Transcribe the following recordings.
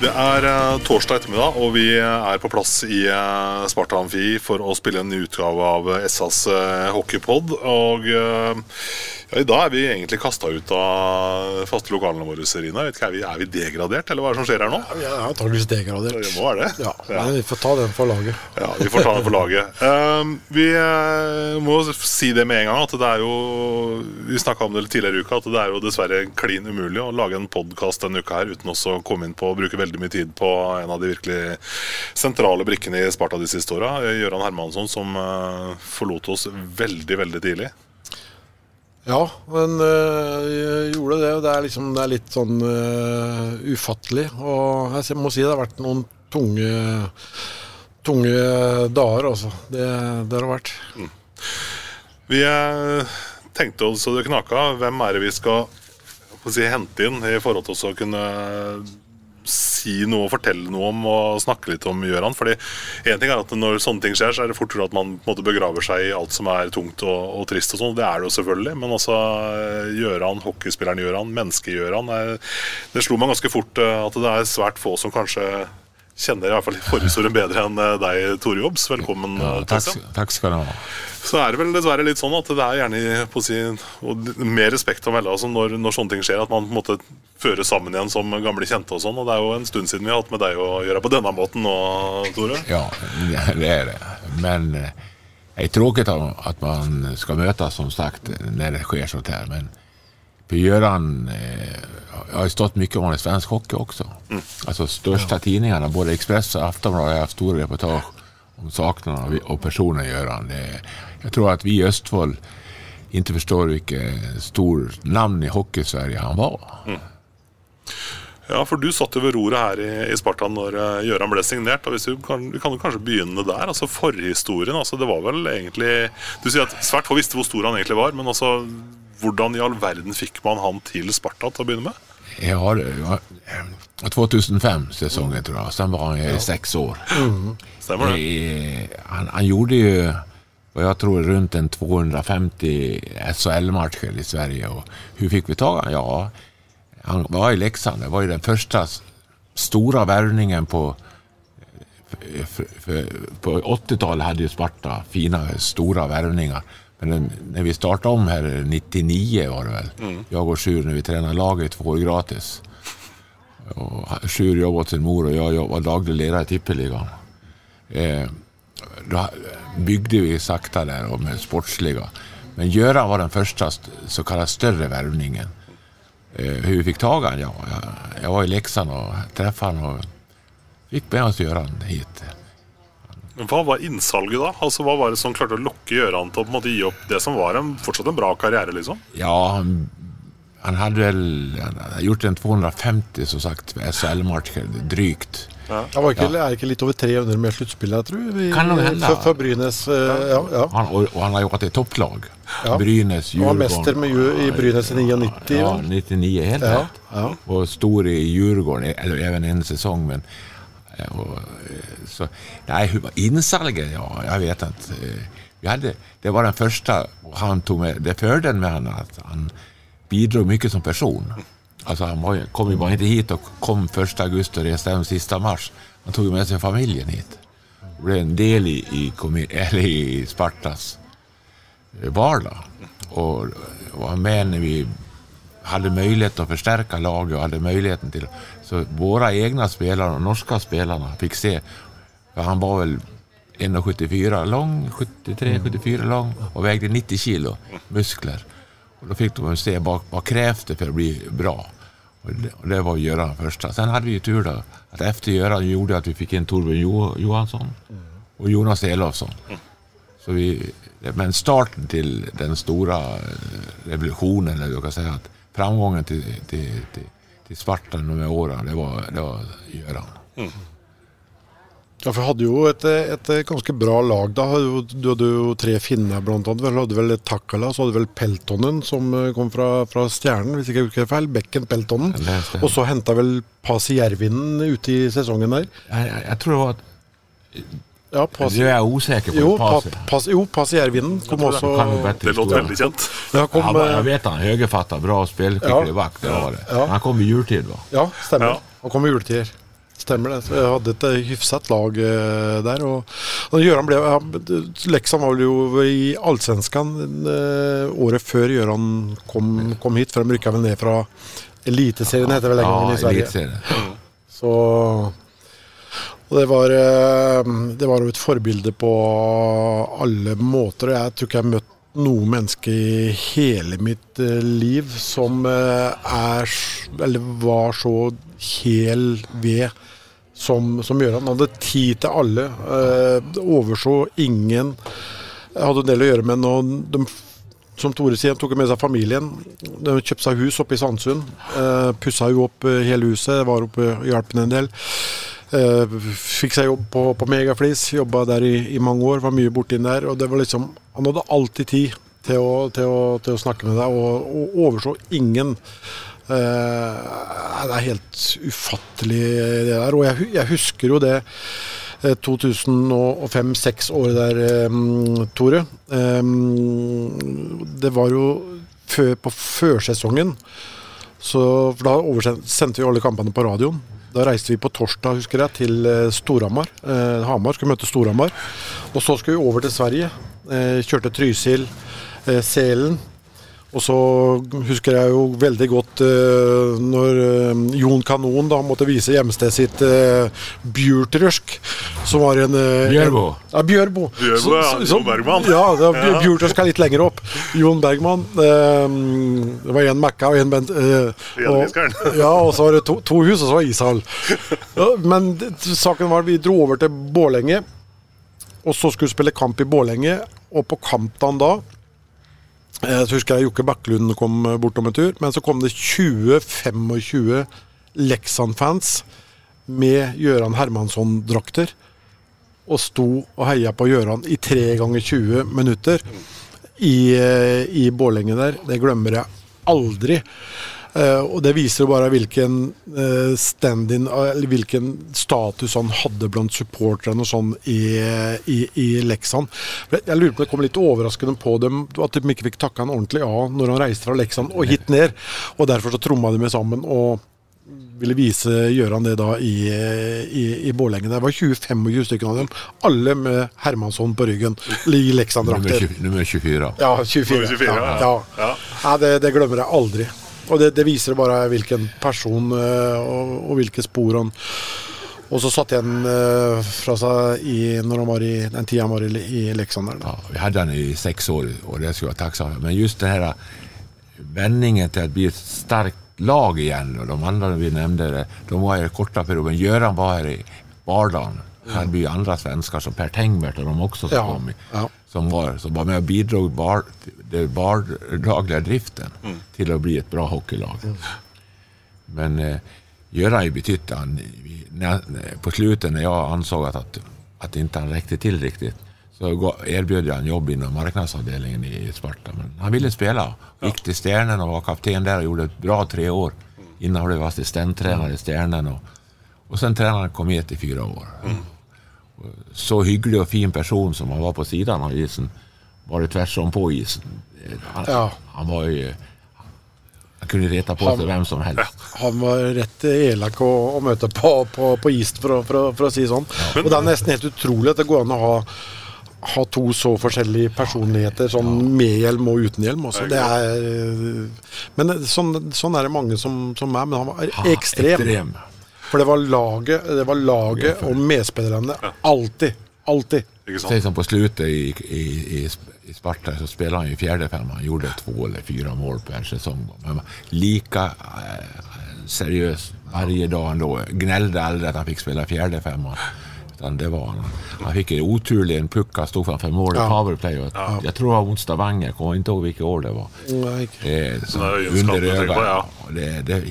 Det er eh, torsdag ettermiddag, og vi er på plass i eh, Sparta Amfi for å spille en ny utgave av SAS eh, hockeypod. Og eh, ja, i dag er vi egentlig kasta ut av faste lokalene våre, Serina. Vet ikke, er, vi, er vi degradert, eller hva er det som skjer her nå? Vi er antakeligvis degradert. Det må være det. Ja, men vi får ta den for laget. Ja, vi får ta den for laget. Um, vi eh, må si det med en gang at det er jo Vi snakka om det tidligere i uka, at det er jo dessverre klin umulig å lage en podkast denne uka her uten også å komme inn på å bruke veldig mye tid på en av de virkelig sentrale brikkene i Sparta de siste åra. Gøran Hermansson, som eh, forlot oss veldig, veldig tidlig. Ja, men øh, gjorde det. Det er liksom det er litt sånn øh, ufattelig. Og jeg må si det har vært noen tunge tunge dager, altså. Det, det har det vært. Vi eh, tenkte oss så det knaka. Hvem er det vi skal si, hente inn i forhold til å kunne si noe og fortelle noe om og snakke litt om Gjøran? Fordi en ting er at Når sånne ting skjer, så er det fort at man måte, begraver seg i alt som er tungt og, og trist. og sånn, Det er det jo selvfølgelig. Men altså Gjøran, hockeyspilleren Gjøran, mennesket Gjøran er- Det slo meg ganske fort eh, at det er svært få som kanskje kjenner i hvert fall forhistorien bedre enn eh, deg, Tore Jobbs. Velkommen. Ja, takk, takk skal du ha. Så er det vel dessverre litt sånn at det er gjerne på si, mer respekt å melde altså når, når sånne ting skjer, at man på en måte fører sammen igjen som gamle kjente og sånn. Og det er jo en stund siden vi har hatt med deg å gjøre på denne måten nå, Tore. Ja, det er det. Men jeg det ikke at man skal møtes, som sagt når det skjer sånt her. Men för eh, har ju stått mycket om i svensk hockey också. Alltså största tidningarna, både Expressen och Aftonbladet har haft stora reportage om saknaden av- och personen Göran. Jeg jag tror att vi i Östfold inte förstår vilket stor namn i hockey-Sverige han var. Ja, for du satt jo ved roret her i, i Sparta når uh, Gjøran ble signert. og hvis du kan, Vi kan kanskje begynne der. altså Forhistorien. altså Det var vel egentlig Du sier at svært få visste hvor stor han egentlig var, men altså hvordan i all verden fikk man han til Sparta til å begynne med? Ja, det var eh, 2005-säsongen tror jeg. Sen var han i seks år. Stemmer det? Eh, Han, han gjorde jo og jag tror, rundt en 250 SHL-matcher i Sverige. Og hur fikk vi tag i? Ja, han var i Leksand. Det var ju den første store vervningen värvningen på eh, på 80-talet hadde jo Sparta fina, store värvningar. Men når när vi startade om här 99 var det väl, jag och Sjur, när vi tränade laget två år gratis. Och Sjur jobbade åt sin mor och jag var daglig ledare i tippeligan. Eh, då byggde vi sakta där och med sportsliga. Men Göran var den första st- så kallade större värvningen. Eh, hur vi fick tag honom? Ja, jag, jag var i Leksand och träffade han och fick med oss Göran hit. Hva var innsalget da? Altså Hva var det som klarte å lokke Gjøran til å måte gi opp det som var en fortsatt en bra karriere? liksom? Ja, han, hadde vel han hadde gjort en 250 som sagt SL-marked, drygt. Det var ikke, er ikke litt over 300 med sluttspill, jeg tror. Vi, Kan nok hende. For, for Brynes. eh, ja, ja. Han, og, og, han har jobbat i topplag. Ja. Brynäs, Han var mester med, i Brynäs i 99. Ja, vel? 99 helt Ja, ja. Och stor i Djurgården, eller even en sesong. Men, och, eh, så, var insalget? Ja, jag vet inte. Eh, Vi hade, det var den första, han tog med, det fördelen med honom att han bidrog mycket som person. Alltså han var, kom ju bara inte hit och kom första augusti och reste hem sista mars. Han tog med sig familjen hit. Och blev en del i, i, eller i Spartas vardag. Och var med när vi hade möjlighet att förstärka laget och hade möjligheten till Så våra egne spillere, norske spillere, fikk fick se, han var vel 1,74 lang, 73-74 lang, og veide 90 kilo muskler. Og Da fikk de se hva det för att bli bra. Og det, og det var Göran først. Sen hadde vi tur da, at efter Göran gjorde at vi fikk in Torbjørn jo, Johansson og Jonas Elofsson. Så vi, men starten til den store revolusjonen, revolutionen, eller du kan si, at framgangen til, til, till, de med åren, det var, det var Göran. Ja, for hadde jo et, et ganske bra lag da. Du hadde jo tre finner annet. Du hadde vel Takala, så hadde du vel Peltonen som eh, kom fra, fra Stjernen, hvis ikke jeg husker feil. Bekken Peltonen. Og så henta vel Pasi Järvinen ute i sesongen der. Jeg, jeg, jeg tror det var... Ja, pass, du er usikker på jo, passet. pas, jo, Pasi Järvinen kom også Det låter veldig kjent. ja, kom, ja, eh, vet han högerfattar bra spill, spelskicklig Ja. vakt, det var det. Ja. Han kom i jultid va? Ja, stemmer. Ja. Han kom i juletider. Stemmer det. Jeg hadde et hyfset hyfsat lag eh, der. Og, og Gøran ble ja, Leksand var jo i Allsvenskan eh, året før Gjøran kom, kom hit, for de rykka vel ned fra Eliteserien, heter det vel en gang i Sverige. elitserien. Så og det var, eh, det var et forbilde på alle måter. Jeg tror ikke jeg har møtt noe menneske i hele mitt eh, liv som eh, er Eller var så hel ved som, som Gøran. Han hadde tid til alle. overså ingen. Jeg hadde en del å gjøre med når de som Tore sier, tok med seg familien. De kjøpte seg hus oppe i Sandsund. Uh, Pussa jo opp hele huset. Var oppe og hjalp henne en del. Uh, fikk seg jobb på, på Megaflis. Jobba der i, i mange år. Var mye borti der. Og det var liksom Han hadde alltid tid til å, til å, til å snakke med deg, og, og overså ingen. Eh, det er helt ufattelig, det der. Og jeg, jeg husker jo det eh, 2005-2006-året der, eh, Tore. Eh, det var jo før, på førsesongen. Så, for da oversendte sendte vi alle kampene på radioen. Da reiste vi på torsdag husker jeg, til eh, Storhamar. Eh, Hamar skulle møte Storhamar. Og så skulle vi over til Sverige. Eh, kjørte Trysil, eh, Selen. Og så husker jeg jo veldig godt eh, når eh, Jon Kanon da måtte vise hjemstedet sitt eh, Bjurtrøsk, som var en eh, Bjørbo. en- Ja, Bjørbo. Bjørbo, Så- ja. Jon Bergman. Ja, det var, Ja. Bjurtrøsk er litt lenger opp. Jon Bergman. eh, det var en Mækka og en Bent. eh, og- ja, og så var det to, to hus, og så var det ishall. Ja, men det, saken var vi dro over til Bålenge, og så skulle vi spille kamp i Bålenge. Og på kampdagen da så husker jeg Jokke Bakklund kom eh, bortom en tur, men så kom det 20-25 Lexan-fans med Gøran Hermansson-drakter og sto og heia på Gøran i tre ganger 20 minutter i, eh, i Bålenge der. Det glemmer jeg aldri. Eh, og det viser jo bare hvilken eh, stand-in, eh, eller hvilken status han hadde blant supporterne og sånn i, i, i Leksand. Jeg lurer på om det kom litt overraskende på dem at de ikke fikk takka han ordentlig av når han reiste fra Leksand og hit ned. Og derfor så tromma de med sammen. og ville vise Gjøran det da i, i, i Bålenge. Det var 20-25 stykker av dem. Alle med Hermansson på ryggen. I Nummer, Leksand-drakter. nummer 24. Ja, 24. Nummer 24, ja. ja. ja. Ja. ja det, det glemmer jeg aldri. Og det, det viser bare hvilken person eh, og, og hvilke spor han Og så satt igjen eh, fra seg i, når han var i, den tida han var i, i. Da. Ja, vi hadde den i seks år og det skulle jeg ha tacksam for. Men just den her vendingen til å bli et sterkt lag igjen, og de andre vi nevnte, det, de var her i korte perioder. Gøran var her i Bardalen. Her blir andre svensker, som Per Tengbert og de også, som Ja, kom. i- ja. Som, var, som var med og bidrog bar, den hverdaglige driften til å bli et bra hockeylag. Men eh, Göran betydde han, när, på slutet när jag ansåg att, att, att inte han räckte till riktigt så erbjöd jag en jobb inom marknadsavdelningen i Sparta. Men han ville spela. Gick till Stjärnen och var kapten där och gjorde ett bra tre år. Innan han blev assistenttränare i Stjärnen. Och, och sen tränaren kom hit i fyra år. Och Så hyggelig og fin person som han var på siden av isen var det tvers om på isen. Eh, Han, Ja. han var jo Han kunne reta på seg hvem som helst. Han var rett elak å, å møte på, på, på is, for for, for å si det sånn. Og det er nesten helt utrolig at det går an å ha, ha to så forskjellige personligheter, sånn med hjelm og uten hjelm. Også. Det er, men sånn, sånn er det mange som, som er, men han var ekstrem. Ekstrem. For det var laget, det var laget og medspillerne. Alltid. Alltid. Sant? som på slutet i, i, i, i Sparta så spiller han i fjärde femman. Han gjorde to eller fire mål på en sesong. Men lika eh, seriøs hver dag han lå. Gnelde aldri at han fikk spille fjärde femman. Utan det var han. Han fikk en uturlig en puck han stod framför mål i Ja. powerplay. Ja. Jeg tror det var mot Stavanger. Kommer ikke ihåg hvilket år det var. Nei, Det som under på, ja. Det, det,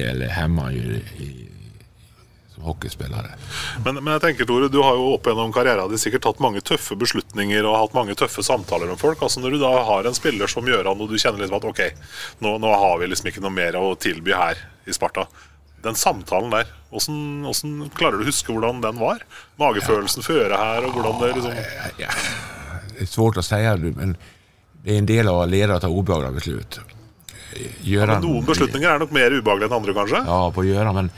eller hemma som hockeyspillere. Men, men jeg tenker, Tore, du har jo opp gjennom karrieren din sikkert tatt mange tøffe beslutninger og hatt mange tøffe samtaler med folk. Altså Når du da har en spiller som gjør an, og du kjenner liksom at ok, nå, nå har vi liksom ikke noe mer å tilby her i Sparta. Den samtalen der, hvordan, hvordan klarer du å huske hvordan den var? Magefølelsen føre her, og hvordan det liksom Ja, det er svårt å si, du, men det är en del av att leda och ta obehagliga beslut. Göran, ja, Noen beslutninger er nok mer ubehagelige enn andre, kanskje? Ja, på Gjøran, men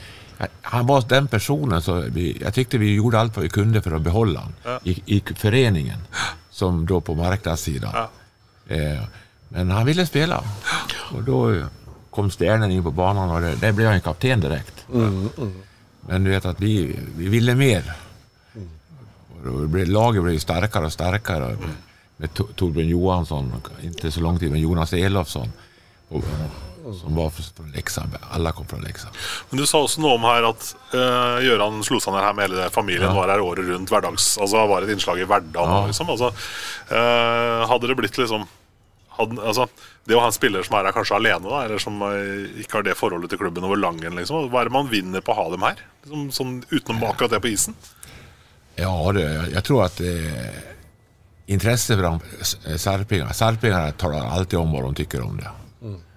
han var den personen som vi, Jeg tyckte vi gjorde alt vi vi kunde å beholde han ja. i, i foreningen, som da på markedssida. Ja. Eh, men han ville spille, og da kom Stjernen inn på banen, og det, det ble han kapten mm. Men du vet at vi, vi ville mer. Och då blev, laget ble sterkere og sterkere. Med Torbjørn Johansson, ikke så lang tid, men Jonas Elofsson. Som var fra Leksand. Alle kom fra Leksand. Men du sa også noe om her at uh, Gjøran slo seg ned her med hele familien. Var her året rundt hverdags Altså var et innslag i hverdagen. Liksom. Altså, uh, hadde det blitt liksom hadde, altså, Det å ha en spiller som er her kanskje alene, da, eller som eh, ikke har det forholdet til klubben over lang en, liksom, hva er det man vinner på å ha dem her? Liksom, sånn, utenom akkurat det på isen? Ja, det, jeg tror at det intresse de eh, Sarpingarna, Sarpingarna alltid om hva de tykker om det.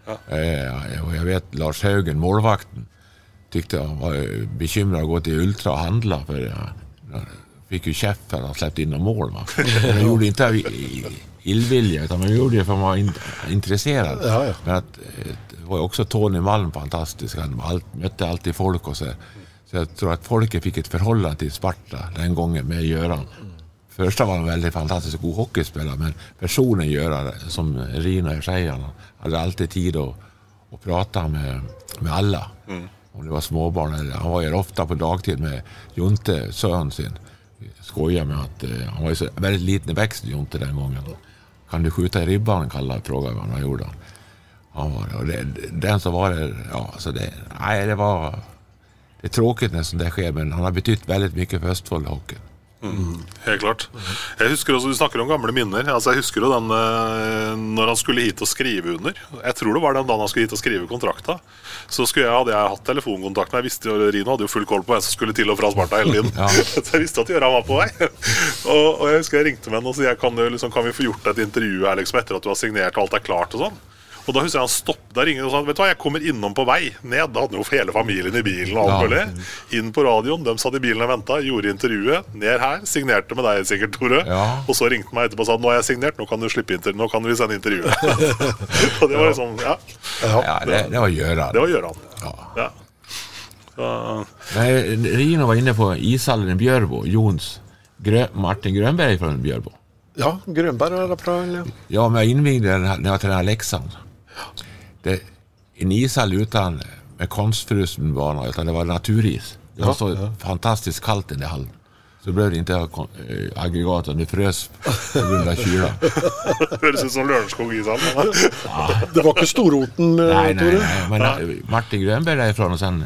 Eh, jeg, jeg vet Lars Haugen, målvakten, tykte han var bekymra å gå til Ultra og handla For eh, han fikk jo käft för att han släppte inn några mål. Man. Man gjorde ikke av i- i- han utan man gjorde det for man var in, intresserad. Ja, ja. Men att, eh, det var jo også Tony Malm fantastisk. Han alt, møtte alltid folk og så. Så jeg tror at folket fikk et forhold til Sparta den gangen med Göran. Først var han veldig fantastisk god hockeyspiller, men personen Göran, som Rino säger, han hade alltid tid å, å prate med, med alla. Om det var småbarn eller han var her ofte på dagtid med Jonte, sønnen sin. Skoja med at uh, han var jo så veldig liten i växten Jonte den gangen. Kan du skjuta i ribban? Kallade fråga han. han gjorde. Han var och det, den som var det, ja så det, Nei, det var det er tråkig när sånt skjer, men han har betytt veldig mye for Østfold hockey. Helt klart. Jeg husker også, Du snakker om gamle minner. Altså Jeg husker jo den eh, når han skulle hit og skrive under. Jeg tror det var den dagen han skulle hit og skrive kontrakta. Så skulle jeg, hadde jeg hatt telefonkontakt med Jeg visste Rino hadde jo full koll på hvem som skulle til og fra Sparta hele tiden. Ja. Så jeg visste at Gøran var på vei. og, og jeg husker jeg ringte med henne og sa kan, liksom, kan vi få gjort et intervju her liksom, etter at du har signert og alt er klart. og sånn og da husker jeg han stoppet der ringen og sa Vet du hva, jeg kommer innom på vei ned. Da hadde jo hele familien i bilen. og alt Ja. Inn på radioen, de satt i bilen og venta, gjorde intervjuet. Ned her, signerte med deg sikkert, Tore. Ja. Og så ringte han meg etterpå og sa nå har jeg signert, nå kan du slippe inter nå kan vi sende intervjuet. og det var liksom Ja, Ja, det, det var Göran. det var Gøran. Ja. Ja. Så, Men Rino var inne på ishallen i Björbo, Jons. Grø Martin Grønberg fra Björbo. Ja, Grønberg er derfra, eller? Ja, men jeg innvigde den när jag tränade Leksand. Det, en ishall uten med konstfrusen bana, utan det var naturis. Det var så fantastiskt kallt i den hallen. Så behövde inte ha eh, aggregat, det frös på grund av kylan. høres ut som Lørenskog ishall. Det var ikke Storoten? Nei, nei, nei. Men nei. Martin Grönberg derifra og sen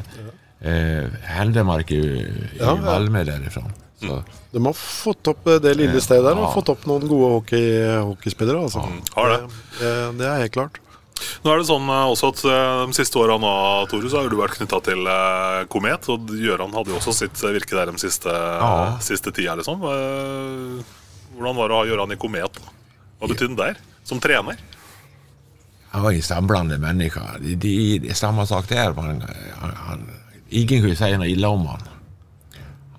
eh, Händemark i, i Ja, ja. Malmö derifra. Så, De har fått opp eh, det lille stedet der, og Ja. fått opp noen gode hockey, hockeyspillere. Altså. Har det. Det, det er helt klart. Nå er det sånn eh, også at eh, De siste åra har du vært knytta til eh, Komet. Og Gjøran hadde jo også sitt virke der de siste, Ja. siste tida. Liksom. Hvordan var det å ha Gjøran i Komet? da? Hva betydde det der? Som trener? han var en samlande menneske. Det, de, det samme sak der. Man, han, han, ingen kunne si noe ille om han.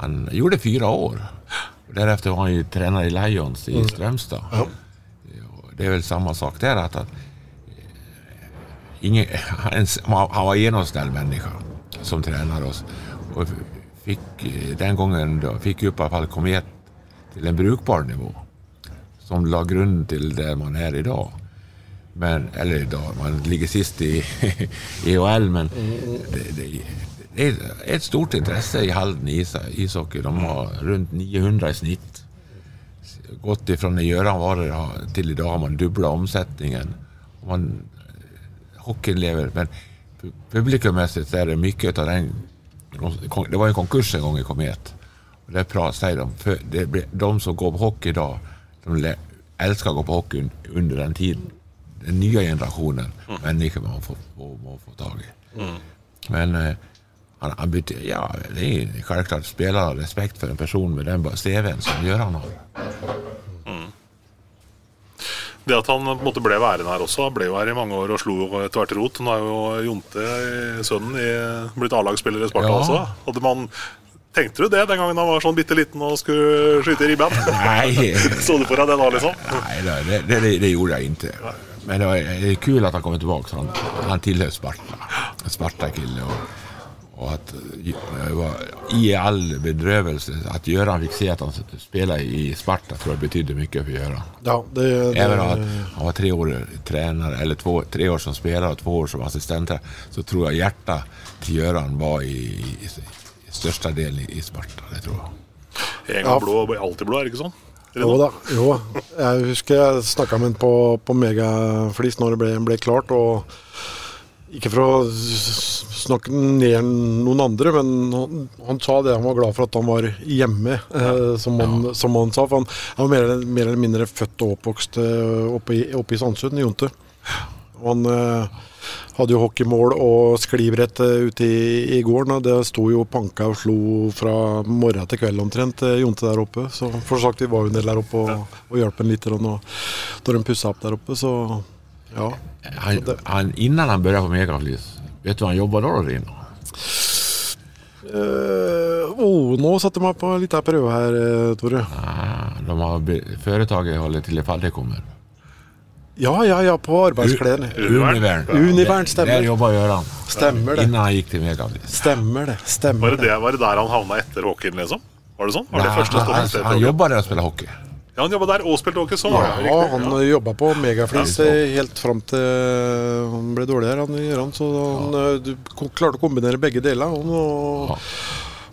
Han gjorde fire år. Deretter var han trener i Lions i Strømstad. Ja, Det er vel samme sak der. at han, ingen, han, han var en genomsnäll människa som tränade oss. Och fick, eh, den gången då, fick i alla fall Komet till en brukbar nivå. Som la grund till där man är idag. Men, eller idag, man ligger sist i EHL men det, det, det är ett stort intresse i Halden i ishockey. De har runt 900 i snitt. Gått ifrån när Göran var där till idag har man dubbla omsättningen. Man, hockeyn lever, men publikummessig er det mye av den... Det var en konkurs en gang i Komet. Og det sier de, för det, ble, de som går på hockey da, de elsker å gå på hockey under den tiden. Den nya generationen mennesker man får, får, må, få tak i. Men eh, han, han bytte, ja, det er självklart spela respekt for en person med den CVn som Göran har. Det at han på en måte ble værende her også, han ble jo her i mange år og slo etter hvert rot. Nå er jo Jonte, sønnen, i, blitt A-lagsspiller i Sparta Ja. også. Hadde man, tenkte du det den gangen han var sånn bitte liten og skulle skyte i ribben? Nei. Så du for deg det da, liksom? Nei, det, det, det, det gjorde jeg ikke. Men det, var, kult at han kommer tilbake. Han, han tilhører Sparta. Sparta-kille. Och, och at eh, var, i all bedrøvelse At Gjøran fikk se at han spilte i Sparta tror jeg betydde mye for Gjøran Ja, det, det, Even at han var tre år trener, eller två, tre år som spiller og to år som assistent så tror jeg hjertet til Gjøran var i, i, i största delen i, i Sparta. Det tror jeg. En gang blå blir alltid blå, er det ikke sånn? Eller Jo da. jo. Jeg husker jeg snakka med ham på, på Megaflis når det ble, ble klart. og Ikke for å snakke ned noen andre, men han, han sa det han var glad for at han var hjemme, eh, som, han, som han sa. For han, han var mer, mer eller mindre født og oppvokst eh, oppe i, oppe i Sandsund, i Jonte. Og han eh, hadde jo hockeymål og sklibrett eh, ute i, i gården. og Det sto jo panka og slo fra morgen til kveld omtrent, eh, Jonte der oppe. Så for sagt, vi var jo en del der oppe og, og hjalp en litt og, når de pussa opp der oppe. Så ja. Han, han, innan han började på Megaflis, vet du vad han jobbade då Rino? Uh, oh, nå satte man på litt liten prøve her, eh, Tore. Ah, de har, företaget håller till ifall det kommer. Ja, ja, ja, på arbeidsklærne. Univern. Univern, stemmer. Der jobba Gøran. Stemmer det. Innan han gikk til Megaflis. Stemmer det. Var Stemmer det, det. det, var det der han havna etter hockeyen, liksom? Var det sånn? Var det Nei, første han, han, han jobbade och spelade hockey. Ja, han jobba der og spilte. Sånn var. Ja, han Ja. jobba på Megaflis eh, helt fram til han ble dårlig her. Han, så han ja. du klarte å kombinere begge deler. Han og Ja.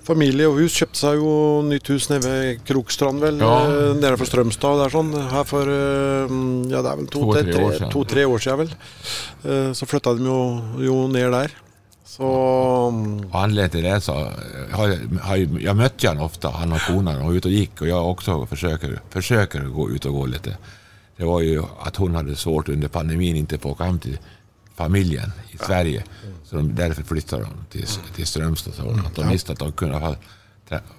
familie og hus. Kjøpte seg jo nytt hus nede ved Krokstrand, vel. Ja. eh, Nede for Strømstad. Der sånn. Her for eh, ja, det er vel To-tre år to, siden. to, tre år siden, vel. Eh, Så flytta de jo, jo ned der. Så anledningen det så har, har, Jeg møtte han ofte, han och konan, ute ut gikk. Og jeg også forsøker, forsøker å gå ut og gå litt. Det var ju att hon hade svårt under pandemin inte få åka hem till familjen i Sverige. Så de, därför flyttade de till, till Strömstad. Så att de visste att, de kunde,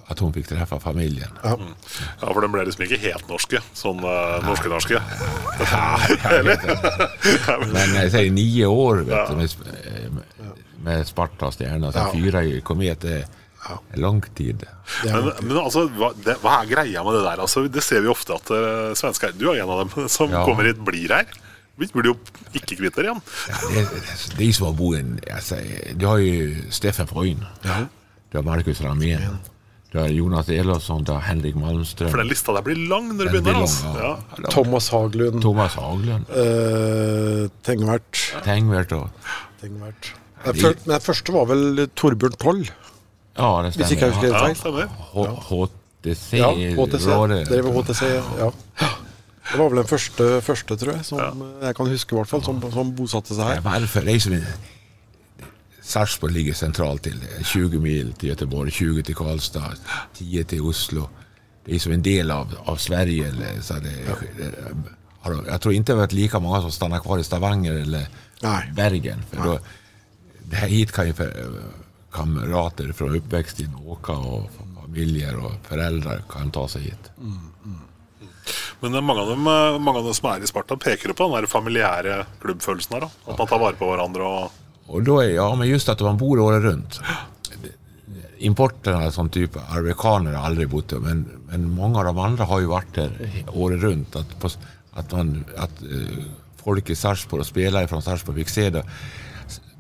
att hon fick träffa familjen. Ja, for de ble liksom ikke helt norske. Sånn uh, norske-norske. Jag vet inte. Men jag säger nio år vet du, med, med, Sparta og Stjerna. så fyra kom i etter ja. lang tid. Men, men altså, hva, det, hva er greia med det der? Altså, det ser vi ofte at uh, svensker Du er en av dem som Ja. kommer hit, blir her. Vi burde jo ikke kvitte dere igjen. Ja, det, det som har bo i en... Alltså, du har jo Steffen Freund. Du har Markus Ramén. Du har Jonas Elofsson, du har Henrik Malmström. For den lista der blir lang når du begynner. Altså. ja. Ja. Thomas Haglund, Thomas Haglund. Uh, Tengvert. Tengvert og Tengvert. Den Men den første var vel Torbjørn Toll, Ja, det hvis ikke jeg husker helt feil. stemmer. HTC. Ja, HTC. Drev HTC, ja. Det var vel den første, første tror jeg, som jeg kan huske, i hvert fall, som, som bosatte seg Ja, her. Varför? Det som. Sarpsborg ligger sentralt til. 20 mil til Göteborg, 20 til Karlstad, 10 til Oslo. Det er som en del av, av Sverige. Eller, så det, det, jeg tror ikke det har vært like mange som stanna kvar i Stavanger eller Nei. Bergen. Nei då, det här hit kan jo kamerater fra oppveksten åke, og familier og foreldre föräldrar kan ta seg hit. Men eh, mange av, dem, eh, mange av dem som er i Sparta, peker jo på den der familiære klubbfølelsen her. da. At man tar vare på hverandre. og og da er, ja men just at man bor året rundt. Importen av sånn type arvekanere har aldri bodd her, men, men mange av de andre har jo vært her året rundt. At, på, att, man, at uh, folk i Sarpsborg og spillere fra Sarpsborg fikk se det.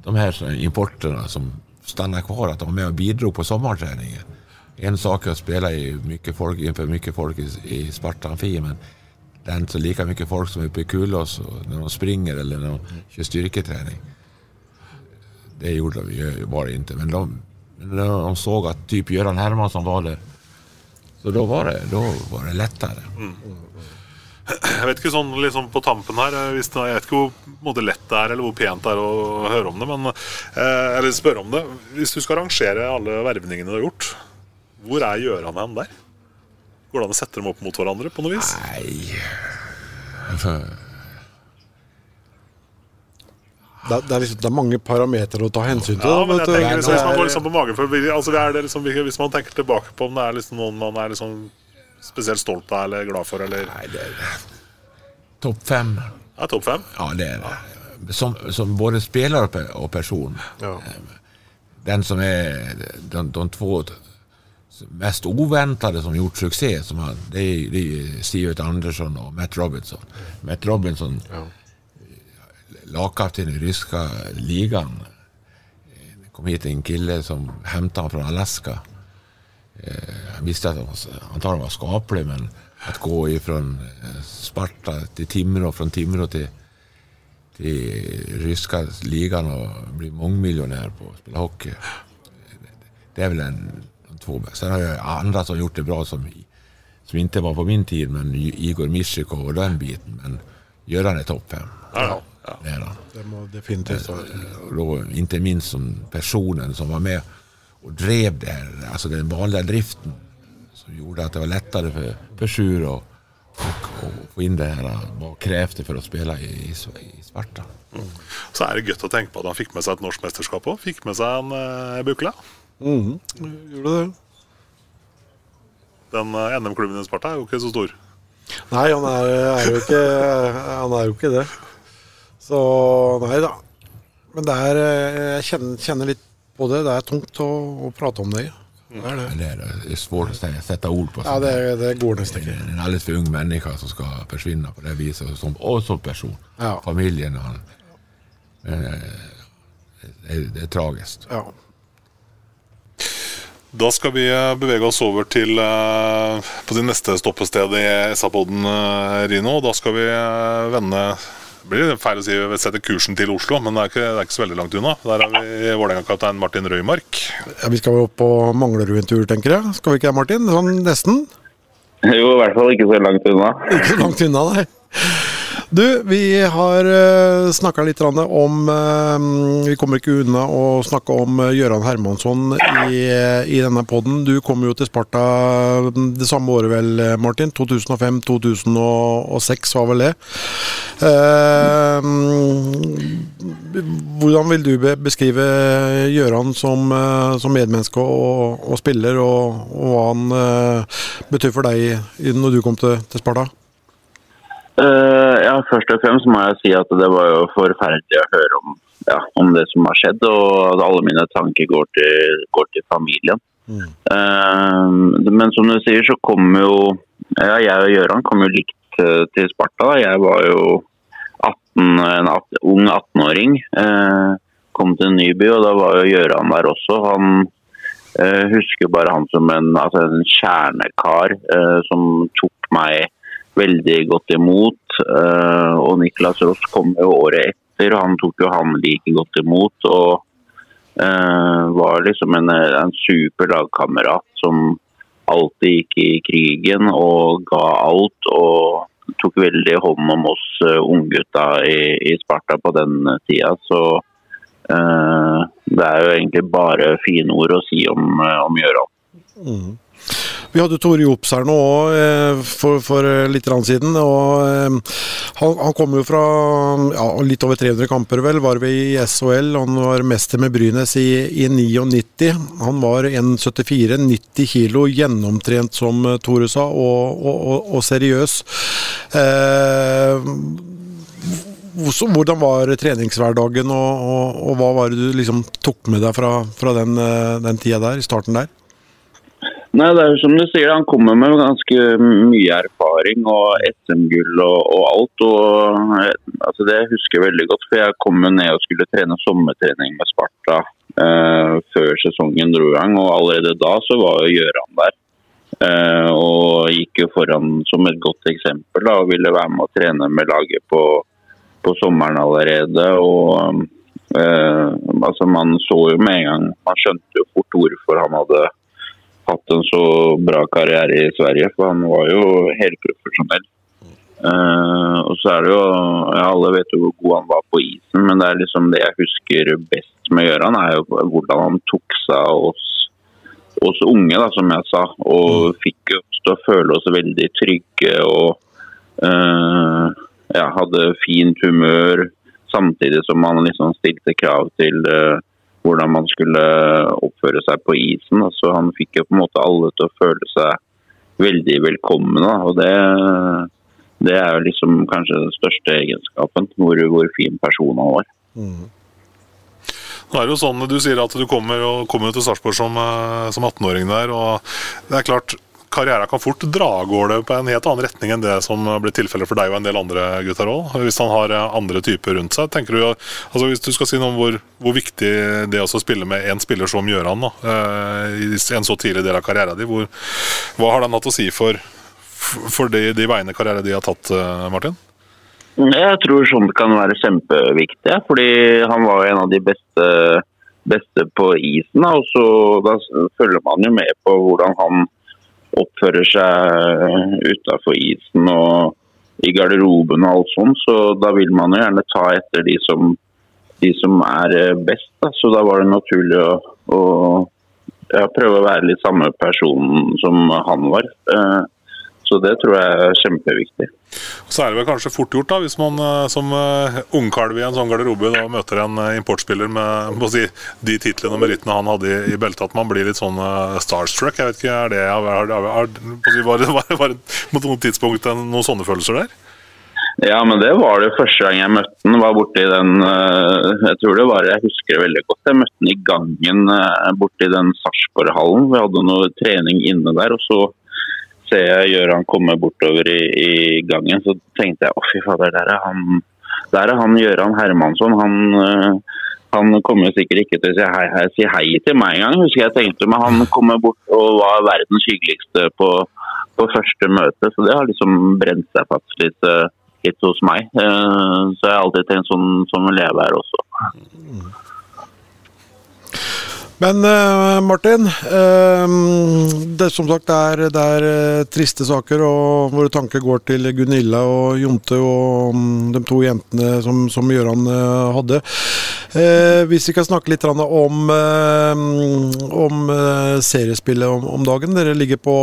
De här importerna som stannar kvar, att de var med och bidrog på sommarträningen. En sak är att spela i mycket folk, inför mycket folk i, i Spartanfi, men det är inte lika mycket folk som uppe i Kulås när de springer eller när de kör styrketräning. Det gjorde de ju bara inte. Men de, de såg att at typ Göran Hermansson var der, så da var det, då var det lettere. Jeg vet ikke sånn liksom på tampen her eh, hvis det, Jeg vet ikke hvor måte, lett det er eller hvor pent det er å høre om det, men, eh, eller spørre om det. Hvis du skal rangere alle vervningene du har gjort, hvor er Gjøran hen der? Går det an å sette dem opp mot hverandre på noe vis? Nei Det, er- det, er liksom, det er mange parametere å ta hensyn til. Ja, men jeg tenker liksom, Hvis man går liksom på magen for, altså, det liksom, Hvis man tenker tilbake på om det er liksom noen man er liksom spesielt stolt av eller glad for, eller Nei, det er topp fem. Ja, topp fem? Ja, det er det. Som, som både spiller og person. Ja. Den som er de, de två mest oväntade som gjort suksess, som han, det är, det är Sivert Andersson och Matt Robinson. Matt Robinson, lagkapten i ryska ligan. Kom hit en kille som hämtade han från Alaska. Eh, Han visste at han, var- antagligen var skaplig, men å gå ifrån eh, Sparta til Timrå, fra Timrå til, til ryska ligaen og bli mangemillionær på å spille hockey. Det er vel en, två. Sen har jag andra som gjort det bra som, som inte var på min tid, men Igor Mischikov och den biten. Men Göran är topp fem. Ja, ja. Det är han. det må definitivt være. Och inte minst som personen som var med och drev det här, alltså den vanlige driften som gjorde at det var lettere for, för Sjur och få inn det her og krävs det for å spille i, i, i Sparta. Så er det godt å tenke på at han fikk med seg et norsk mesterskap òg. Fikk med seg en uh, bukle. Mm. Gjorde det. Den eh, NM-klubben i Sparta er jo ikke så stor. Nei, han er, er jo ikke Han er jo ikke det. Så nei da. Men det er eh, Jeg kjenner, kjenner litt på det. Det er tungt å, å prate om det. Ja. Det er det. Det er, det är svårt å sette ord på. Ja, det, det går nesten ikke. en ellers for ung menneske som skal forsvinne på det viset. Som, og som person. Ja. Familjen. Han, eh, det, är tragiskt. Ja. Da skal vi eh, bevege oss over til eh, på det neste stoppestedet i SA-poden, Rino. Da skal vi vende blir feil å si vi setter kursen til Oslo, men det er ikke, det er ikke så veldig langt unna. Der har vi Vålerenga-kaptein Martin Røymark. ja. Vi skal jo opp på Manglerud en tur, tenker jeg. Skal vi ikke det, Martin? Sånn nesten. Jo, i hvert fall ikke så langt unna. Ikke så langt unna, nei. Du, vi har uh, snakka litt om eh, Vi kommer ikke unna å snakke om uh, Gøran Hermansson i, i denne poden. Du kom jo til Sparta det samme året vel, eh, Martin? 2005-2006 var vel det. Eh, hvordan vil du beskrive Gøran som, eh, som medmenneske og, og spiller, og, og hva han eh, betyr for deg når du kom til, til Sparta? Eh, ja, først og fremst må jeg si at det var jo forferdelig å høre om, ja, om det som har skjedd, og at alle mine tanker går til, går til familien. Eh, men som du sier, så kom jo ja, jeg og Gøran kom jo likt uh, til Sparta. Jeg var jo 18, en 18, ung 18-åring. Eh, kom til Nyby, og da var jo Gøran der også. Han husker bare han som en, altså en kjernekar som tok meg veldig godt imot. eh, og Niklas Ross kom jo året etter, og han tok jo han like godt imot. Og eh, var liksom en, en super lagkamerat som alltid gikk i krigen og ga alt. Og tok veldig hånd om oss uh, unggutta i, i Sparta på den tida. Så uh, det er jo egentlig bare fine ord å si om, eh, om Gjøran. Mm. Vi hadde Tore Jops her nå eh, for, for eh, litt siden. og eh, han, han kom jo fra ja, litt over 300 kamper, vel, var vi i SHL. Han var mester med Brynes i, i 99. Han var 1,74, 90 kilo, gjennomtrent som Tore sa, og, og, og, og seriøs. Eh, hvordan var treningshverdagen, og, og, og hva var det du liksom tok med deg fra, fra den, den tida der, i starten der? Nei, det er jo som du sier, Han kommer med ganske mye erfaring og SM-gull og, og alt. og eh, altså Det husker jeg veldig godt, for jeg kom jo ned og skulle trene sommertrening med Sparta eh, før sesongen dro i gang. og Allerede da så var jo Gjøran der. Eh, og gikk jo foran som et godt eksempel da, og ville være med å trene med laget på, på sommeren allerede. og Eh, altså Man så jo med en gang Man skjønte jo fort hvorfor han hadde hatt en så bra karriere i Sverige, for han var jo helprofesjonell. Uh, og så er det jo ja, Alle vet jo hvor god han var på isen, men det er liksom det jeg husker best med Gøran, er jo hvordan han tok seg oss, oss unge, da, som jeg sa. Og fikk oss til å føle oss veldig trygge og uh, ja, hadde fint humør. Samtidig som han liksom stilte krav til uh, hvordan man skulle oppføre seg på isen. Altså, han fikk jo på en måte alle til å føle seg veldig velkomne. og det, det er jo liksom kanskje den største egenskapen, hvor, hvor fin person han var. Mm. Det er jo sånn, Du sier at du kommer, kommer til Sarpsborg som, eh, som 18-åring der. og det er klart karrieren kan fort dra av gårde på en helt annen retning enn det som blir tilfellet for deg og en del andre gutter òg, hvis han har eh, andre typer rundt seg. tenker du, altså Hvis du skal si noe om hvor, hvor viktig det er å spille med en spiller som Gjøran da, eh, i en så tidlig del av karrieren din, hvor, hva har den hatt å si for, for de, de veiene karrieren din har tatt, eh, Martin? Jeg tror sånt kan være kjempeviktig, fordi han var en av de beste, beste på isen. Og så da følger man jo med på hvordan han oppfører seg utafor isen og i garderoben og alt sånt, så da vil man jo gjerne ta etter de som, de som er eh, best. Da. Så da var det naturlig å, å ja, prøve å være litt samme person som han var. Eh, så det tror jeg er kjempeviktig. Så er det vel kanskje fort gjort, da, hvis man eh, som uh, ungkalv i en sånn garderobe da, møter en uh, importspiller med si, de titlene og merittene han hadde i, i beltet, at man blir litt sånn starstruck. Jeg vet ikke, er det, er, er, er, var det, var det på noe tidspunkt noen sånne følelser der? Ja, men det var det første gang jeg møtte den. var borti den, Jeg tror det var, jeg husker det veldig godt. Jeg møtte den i gangen borti den Sarpsborg-hallen. Vi hadde noe trening inne der. og så ser jeg Gøran komme bortover i, i, gangen, så tenkte jeg å fy fader, der er han der er han Gøran Hermansson. Han, uh, han kommer sikkert ikke til å si hei, hei, si hei til meg engang, husker jeg tenkte. Men han kommer bort og var verdens hyggeligste på, på første møte. Så det har liksom brent seg fast litt, uh, litt hos meg. Uh, så jeg har alltid tenkt sånn som elev her også. Mm. Men uh, Martin, uh, det som sagt er, det er uh, triste saker, og våre tanker går til Gunilla og Jonte og um, de to jentene som, som Gøran hadde. hvis vi kan snakke litt om, om seriespillet om, om, dagen. Dere ligger på,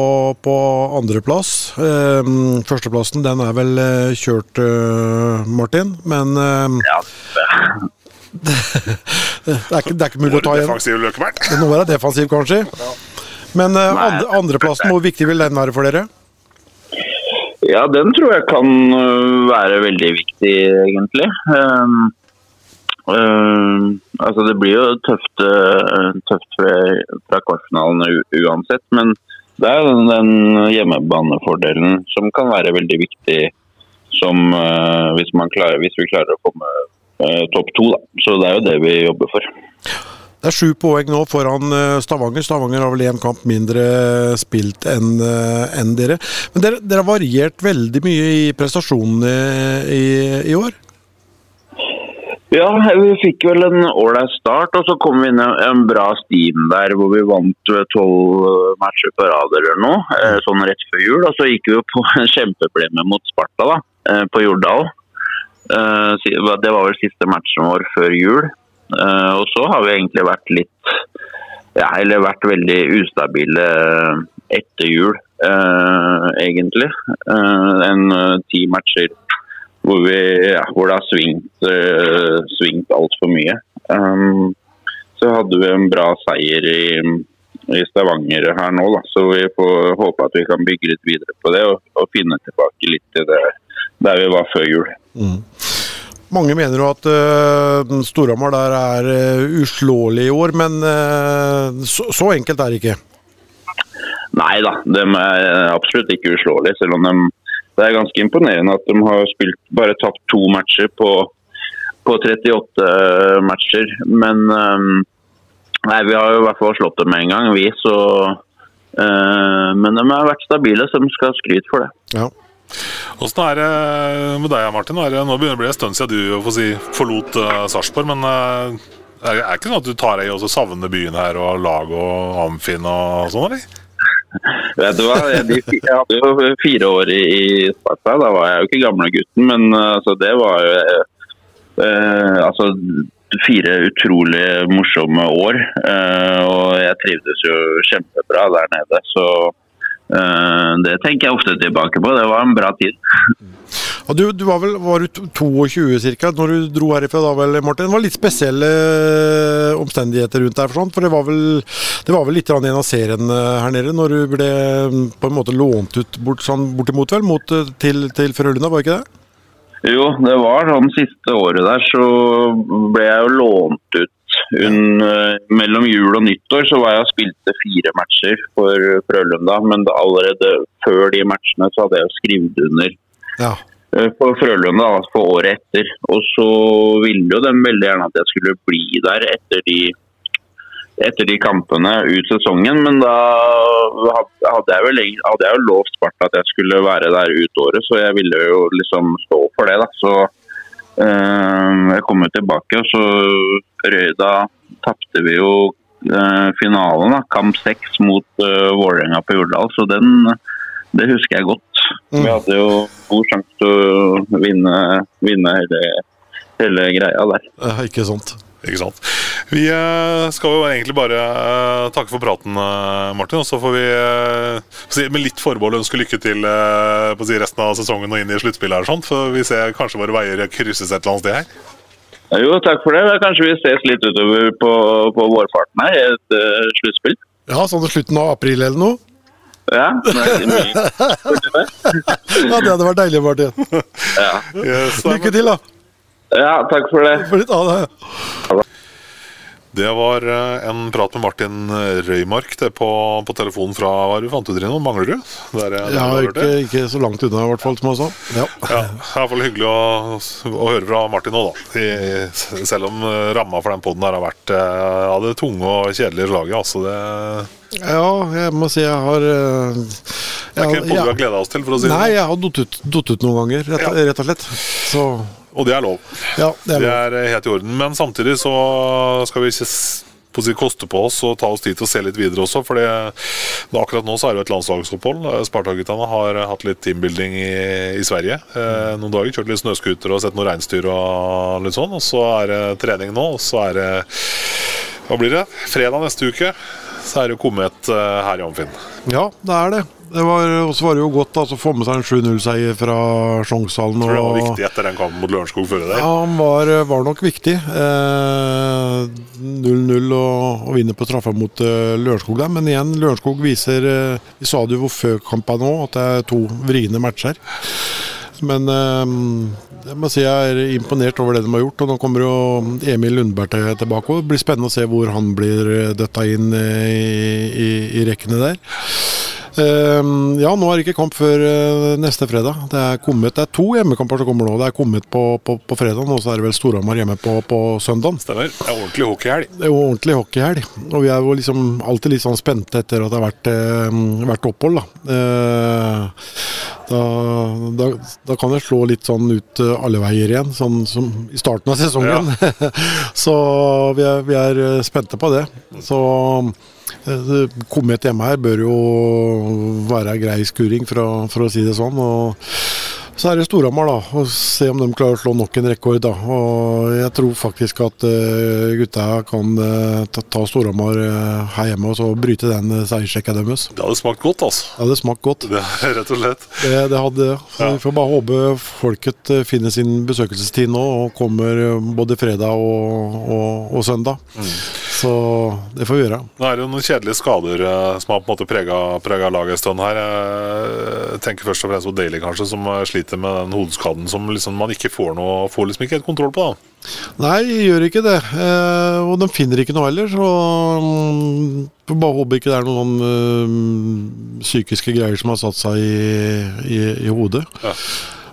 på andreplass. førsteplassen den er vel kjørt, Martin, men ja det, er ikke, det er ikke mulig å ta igjen. Nå er det defensiv, kanskje. Men uh, andre, andreplassen, hvor viktig vil den være for dere? Ja, den tror jeg kan eh, være veldig viktig, egentlig. Um, um, altså Det blir jo tøft, uh, tøft fra, fra kvartfinalen uansett, men det er den, den hjemmebanefordelen som kan være veldig viktig som, hvis, klarer, hvis, vi klarer å komme Eh, topp to. Da. Så det er jo det vi jobber for. Det er sju poeng nå foran eh, Stavanger. Stavanger har vel én kamp mindre spilt enn eh, en dere. Men dere, dere, har variert veldig mye i prestasjonene i, i, år? Ja, vi fikk vel en ålreit start, og så kom vi inn i en bra stim der hvor vi vant tolv matcher på rad eller noe, sånn rett før jul. Og så gikk vi jo på en kjempeplemme mot Sparta da, på Jordal. Eh, det var vel siste matchen vår før jul. Eh, og så har vi egentlig vært litt ja, eller vært veldig ustabile etter jul, egentlig. En ti matcher hvor, vi, ja, hvor, det har svingt, uh, svingt altfor mye. Så hadde vi en bra seier i, i Stavanger her nå, da. så vi får håpe at vi kan bygge litt videre på det og, og finne tilbake litt til det der vi var før jul. Mm. Mange mener jo at uh, Storhamar der er uh, uslåelig i år, men uh, så, så, enkelt er det ikke? Nei da, de er absolutt ikke uslåelige. Selv om de, det er ganske imponerende at de har spilt bare tapt to matcher på, på 38 matcher. Men um, nei, vi har jo i hvert fall slått dem en gang, vi. Så, men de har vært stabile, så de skal ha skryt for det. Ja. Åssen er det med deg, Martin? Nå begynner det å bli en stund siden du si, forlot uh, Sarpsborg. Men uh, er det ikke sånn at du tar deg i å savne byen her og lag og Amfin og sånn, eller? Vet du hva, jeg, hadde jo fire år i, i Sparta. Da var jeg jo ikke gamle gutten, men altså, det var jo altså, fire utrolig morsomme år. Og jeg trivdes jo kjempebra der nede. Så det tenker jeg ofte tilbake på. Det var en bra tid. Og du, du, var vel var du 22 ca. når du dro herifra da vel, Martin? Det var litt spesielle omstendigheter rundt deg, for det var vel, det var vel litt i en av seriene her nede, når du ble på en måte lånt ut bort, sånn, bortimot vel, mot, til, til Frølunda, var ikke det? Jo, det var sånn siste året der så ble jeg jo lånt ut. Un, mellom jul og nyttår så var jeg og spilte fire matcher for Frølunda, men allerede før de matchene så hadde jeg skrevet under ja. på Frølunda for året etter. Og så ville jo de veldig gjerne at jeg skulle bli der etter de, etter de kampene ut sesongen, men da hadde jeg, vel, hadde jeg jo lovt Sparta at jeg skulle være der ut året, så jeg ville jo liksom stå for det. da, så jeg kom jo tilbake, og så Røyda tapte vi jo øh, finalen, da, kamp seks mot uh, Vålerenga på Jordal. Så den, det husker jeg godt. Mm. Vi hadde jo god sjanse til å vinne, vinne hele, hele, greia der. Eh, ikke sant. Ikke sant. Vi skal jo egentlig bare takke for praten, Martin. Og så får vi med litt forbehold ønske lykke til på resten av sesongen og inn i sluttspillet. her, For vi ser kanskje våre veier krysses et eller annet sted her. Jo, takk for det. Kanskje vi ses litt utover på, på vårparten her i et uh, sluttspill. Ja, sånn til slutten av april eller noe? Ja, ja, det hadde vært deilig, Martin. Ja. Yes, Lykke til, da. Ja, takk for det. For litt, av det. Det var en prat med Martin Røymark det på, på telefonen fra hva du fant ut, Rino? Manglerud? Der, der ja, ikke, ikke, så langt unna, i hvert fall, som han sa. Ja. ja, det er i hvert fall hyggelig å, å høre fra Martin nå, da. I, selv om ramma for den poden har vært ja, det tunge og kjedelige slaget. Altså det ja, jeg må si jeg har jeg, Det er ikke en pod vi har gleda oss til, for å si det Nei, jeg har datt ut, ut, noen ganger, rett, ja. rett og slett. Så og det er lov. Ja, det, er lov. det er helt i orden. Men samtidig så skal vi ikke på å koste på oss og ta oss tid til å se litt videre også. For akkurat nå så er det jo et landslagsopphold. Sparta-guttene har hatt litt teambuilding i, i Sverige eh, noen dager. Kjørt litt snøscooter og sett noen reinsdyr og litt sånn. Og så er det trening nå, og så er det Hva blir det? Fredag neste uke så er det kommet uh, her i Amfinn. Ja, det er det. Det var, også var det jo godt altså, å få med seg en 7-0-seier fra Sjongshallen. Tror du det var viktig etter den kampen mot Lørenskog før det? Ja, han var, var nok viktig. 0-0 eh, og, og vinne på straffa mot eh, Lørenskog der. Men igjen, Lørenskog viser eh, Vi sa det jo før kampen nå, at det er to vriene matcher. Men uh, jeg må si jeg er imponert over det de har gjort. og Nå kommer jo Emil Lundberg tilbake. og Det blir spennende å se hvor han blir eh, døtta inn eh, i, i, i rekkene der. Uh, ja, nå er det ikke kamp før uh, neste fredag. Det er, kommet, det er to hjemmekamper som kommer nå. Det er kommet på, på, på fredag, og så er det vel Storhamar hjemme på, på søndag. Stemmer. Det er ordentlig hockeyhelg. Det er jo ordentlig hockeyhelg. Og vi er jo liksom alltid litt sånn spente etter at det har vært, uh, vært opphold, da. Da, da, da, kan det slå litt sånn ut alle veier igjen, sånn som i starten av sesongen. Ja. så vi er, vi er, spente på det. Så Komet hjemme her bør jo være grei skuring, for å, for å si det sånn. og så er det Storhamar, da. Og se om de klarer å slå nok en rekord. da. Og jeg tror faktisk at uh, gutta kan uh, ta, ta Storhamar uh, her hjemme og så bryte den uh, seiersrekka deres. Det hadde smakt godt, altså. Det hadde smakt godt. Det, rett og slett. Det, det hadde Så ja. Vi får bare håpe folket finner sin besøkelsestid nå og kommer både fredag og, og, og søndag. Mm. Så det får vi gjøre. Nå er det jo noen kjedelige skader som har på en måte prega laget en stund her. Jeg tenker først og fremst på Daly, kanskje, som sliter sliter med den hodeskaden som liksom man ikke får noe Får liksom ikke helt kontroll på. da Nei, gjør ikke det. Eh, og de finner ikke noe heller. Så um, bare håper ikke det er noen uh, psykiske greier som har satt seg i, i, i hodet. Ja.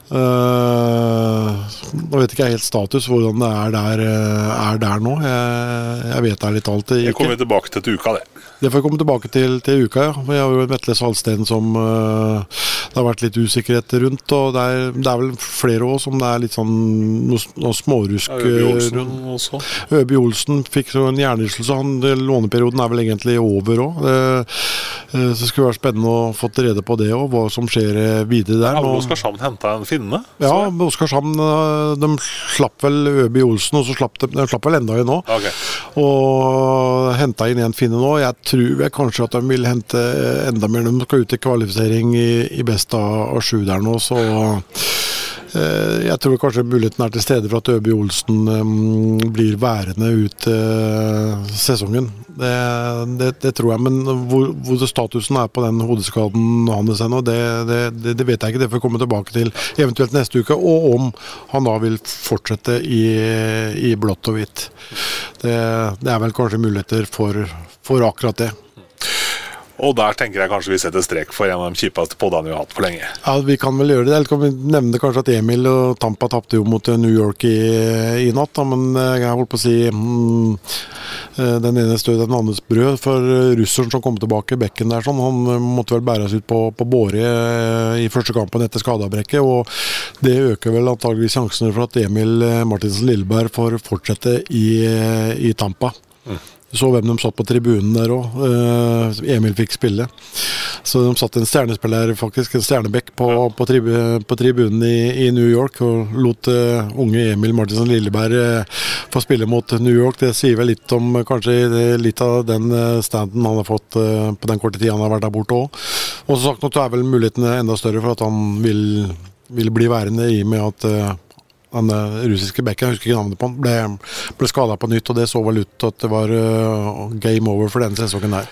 Uh, nå vet ikke jeg helt status hvordan det er der, eh, er der nå. Jeg, jeg vet ærlig talt ikke. Det kommer vi tilbake til til uka, det. Det får vi komme tilbake til til uka, ja. Vi har jo Vetle Salsten som uh, det har vært litt usikkerhet rundt. Og det er, det er vel flere òg som det er litt sånn noe, noe smårusk rundt. også. Øby Olsen fikk så en hjernerystelse. Låneperioden er vel egentlig over òg. Det, så det skulle vært spennende å få rede på det òg, hva som skjer videre der. Har Oskarshamn henta en finne? Ja, Oskarshamn de slapp vel Øby Olsen, og så slapp de, de slapp vel enda en òg. Okay. Og henta inn en finne nå. Jeg tror jeg kanskje at de vil hente enda mer. De skal ut i kvalifisering i, i best av sju der nå, så eh, jeg tror kanskje muligheten er til stede for at Øby Olsen blir værende ut uh, sesongen. Det, det, det, tror jeg, men hvor, hvor statusen er på den hodeskaden hans ennå, det, det, vet jeg ikke. Det får jeg komme tilbake til eventuelt neste uke. Og om han da vil fortsette i, i blått og hvitt. Det, er vel kanskje muligheter for, for akkurat det. Og der tenker jeg kanskje vi setter strek for en av de kjipeste podene vi har hatt for lenge. Ja, Vi kan vel gjøre det. Eller kan vi nevne kanskje at Emil og Tampa tapte jo mot New York i, i natt. Da. Men eh, jeg holdt på å si mm, eh, den ene støt den andres brød. For russeren som kom tilbake, Bekken der, sånn, han eh, måtte vel bæres ut på, på båre i første kampen etter skadeavbrekket. Og det øker vel antageligvis sjansene for at Emil Martinsen Lilleberg får fortsette i, i Tampa. Mm så hvem de satt på tribunen der òg. Uh, eh, Emil fikk spille. Så de satt en stjernespiller, faktisk, en stjernebekk, på, på, tribu, på tribunen i, i, New York og lot uh, unge Emil Martinsen Lilleberg uh, få spille mot New York. Det sier vel litt om kanskje litt av den standen han har fått på den korte tida han har vært der borte òg. Og som sagt, nå er vel mulighetene enda større for at han vil, vil bli værende i og med at den uh, russiske bekken, jeg husker ikke navnet på han, ble, ble skada på nytt. og Det så vel ut til at det var uh, game over for denne sesongen der.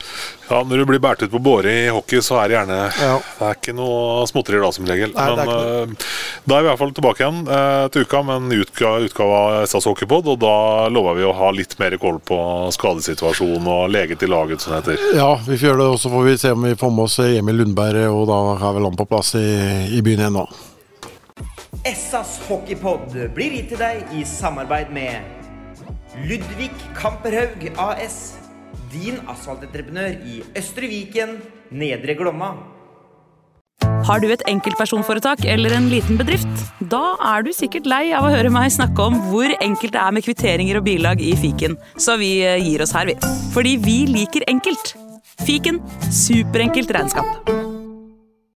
Ja, Når du blir båret ut på båre i hockey, så er det gjerne ja. Det er ikke noe småtteri da, som regel. Nei, Men uh, da er vi i hvert fall tilbake igjen til uka med en utgave, utgave av SAS Hockeypod. Og da lover vi å ha litt mer koll på skadesituasjonen og lege til laget, som det heter. Ja, vi får gjøre det. Og så får vi se om vi får med oss Emil Lundberg, og da har vel han på plass i, i byen igjen nå. Essas hockeypod blir gitt til deg i samarbeid med Ludvig Kamperhaug AS. Din asfaltentreprenør i Østre Viken, Nedre Glomma. Har du et enkeltpersonforetak eller en liten bedrift? Da er du sikkert lei av å høre meg snakke om hvor enkelt det er med kvitteringer og bilag i fiken, så vi eh, gir oss her, vi. Fordi vi liker enkelt. Fiken superenkelt regnskap.